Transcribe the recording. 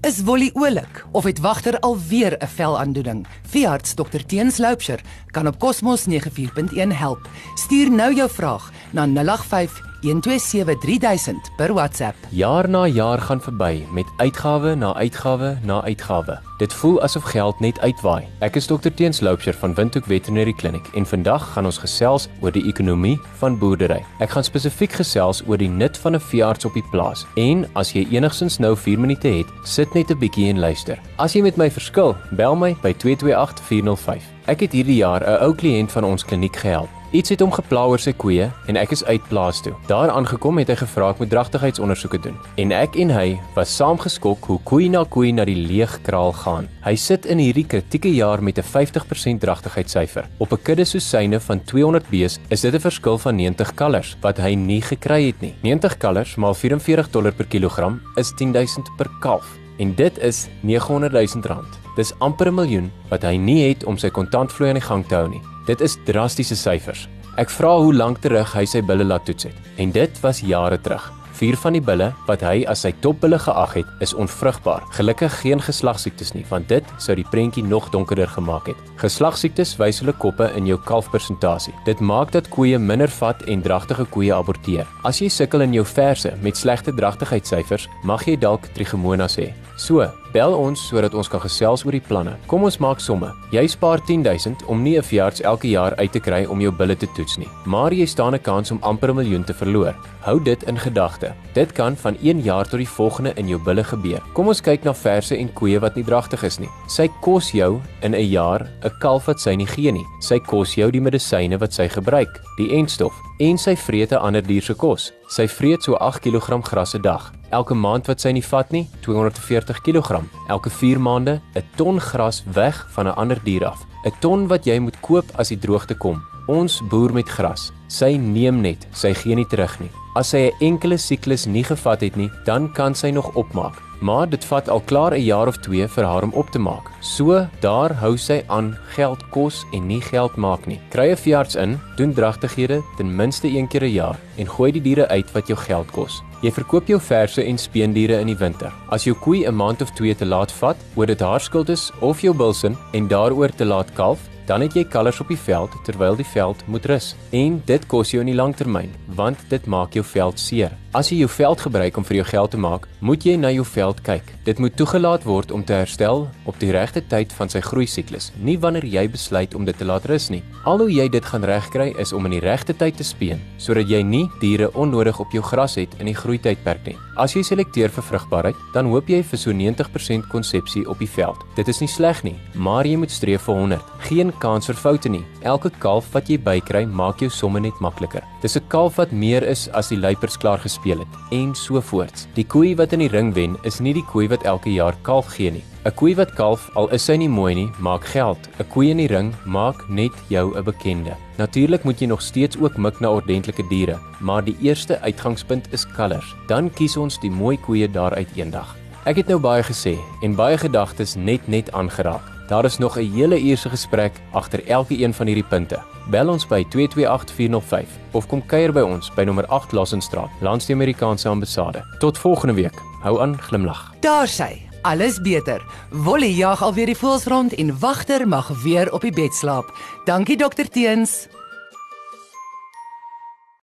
Is Wolly oulik of het wagter alweer 'n velaandoening? Veearts Dr Teens Loupsher kan op Cosmos 94.1 help. Stuur nou jou vraag na 085 1273000 per WhatsApp. Jaar na jaar gaan verby met uitgawe na uitgawe na uitgawe. Dit voel asof geld net uitwaai. Ek is Dr Teens Loupsher van Windhoek Veterinary Clinic en vandag gaan ons gesels oor die ekonomie van boerdery. Ek gaan spesifiek gesels oor die nut van 'n veearts op die plaas. En as jy enigsins nou 4 minute het, sit net 'n bietjie en luister. As jy met my verskil, bel my by 228405. Ek het hierdie jaar 'n ou kliënt van ons kliniek gehelp. Iets het hom gepla oor sy koeie en ek is uit plaas toe. Daar aangekom het hy gevra ek moet dragtigheidsondersoeke doen. En ek en hy was saamgeskok hoe koei na koei na die leegkraal gaan. Hy sit in hierdie kritieke jaar met 'n 50% dragtigheidssyfer. Op 'n kudde sosyne van 200 bees is dit 'n verskil van 90 kalvers wat hy nie gekry het nie. 90 kalvers maal 44 dollar per kilogram is 10000 per kalf en dit is 900 000 rand. Dis amper 'n miljoen wat hy nie het om sy kontantvloei aan die gang te hou nie. Dit is drastiese syfers. Ek vra hoe lank terug hy sy bulle laat toets het. En dit was jare terug. Vier van die bulle wat hy as sy topbulle geag het, is onvrugbaar. Gelukkig geen geslagsiektes nie, want dit sou die prentjie nog donkerder gemaak het. Geslagsiektes wys hulle koppe in jou kalfpersentasie. Dit maak dat koeie minder vat en dragtige koeie aborteer. As jy sukkel in jou verse met slegte dragtigheidssyfers, mag jy dalk trichomonas hê. So, bel ons sodat ons kan gesels oor die planne. Kom ons maak somme. Jy spaar 10000 om nie 'n veearts elke jaar uit te kry om jou bulle te toets nie, maar jy staan 'n kans om amper 'n miljoen te verloor. Hou dit in gedagte. Dit kan van 1 jaar tot die volgende in jou bulle gebeur. Kom ons kyk na verse en koeie wat nie dragtig is nie. Sy kos jou in 'n jaar 'n kalf wat sy nie gee nie. Sy kos jou die medisyne wat sy gebruik, die enstof en sy vreet 'n ander dier se kos. Sy vreet so 8 kg gras 'n dag. Elke maand wat sy nie vat nie, 240 kg. Elke 4 maande 'n ton gras weg van 'n ander dier af. 'n Ton wat jy moet koop as die droogte kom. Ons boer met gras. Sy neem net, sy gee nie terug nie. As sy 'n enkele siklus nie gevat het nie, dan kan sy nog opmaak. Maar dit vat al klaar 'n jaar of 2 vir haar om op te maak. So, daar hou sy aan geld kos en nie geld maak nie. Kry 'n veearts in, doen dragtighede ten minste een keer 'n jaar en gooi die diere uit wat jou geld kos. Jy verkoop jou verse en speendiere in die winter. As jou koei 'n maand of 2 te laat vat, oor dit haar skuld is of jou bilsin en daaroor te laat kalf, dan het jy kalvers op die veld terwyl die veld moet rus. En dit kos jou in die langtermyn, want dit maak jou veld seer. As jy jou veld gebruik om vir jou geld te maak, moet jy na jou veld kyk. Dit moet toegelaat word om te herstel op die regte tyd van sy groei siklus, nie wanneer jy besluit om dit te laat rus nie. Al hoe jy dit gaan regkry is om in die regte tyd te speen, sodat jy nie diere onnodig op jou gras het in die groeitydperk nie. As jy selekteer vir vrugbaarheid, dan hoop jy vir so 90% konsepsie op die veld. Dit is nie sleg nie, maar jy moet streef vir 100. Geen kans vir foute nie. Elke kalf wat jy bykry, maak jou somme net makliker. Dis 'n kalf wat meer is as die luipers klaar gespeel het en so voorts. Die koei wat in die ring wen, is nie die koei wat elke jaar kalf gee nie. 'n Koei wat kalf, al is sy nie mooi nie, maak geld. 'n Koei in die ring maak net jou 'n bekende. Natuurlik moet jy nog steeds ook mik na ordentlike diere, maar die eerste uitgangspunt is kalvers. Dan kies ons die mooi koeie daaruit eendag. Ek het nou baie gesê en baie gedagtes net net aangeraak. Daar is nog 'n hele uur se gesprek agter elke een van hierdie punte. Bel ons by 228405 of kom kuier by ons by nommer 8 Lassenstraat, langs die Amerikaanse ambassade. Tot volgende week. Hou aan glimlag. Daar sy. Alles beter. Wolly jag alweer die voels rond en wagter mag weer op die bed slaap. Dankie dokter Teens.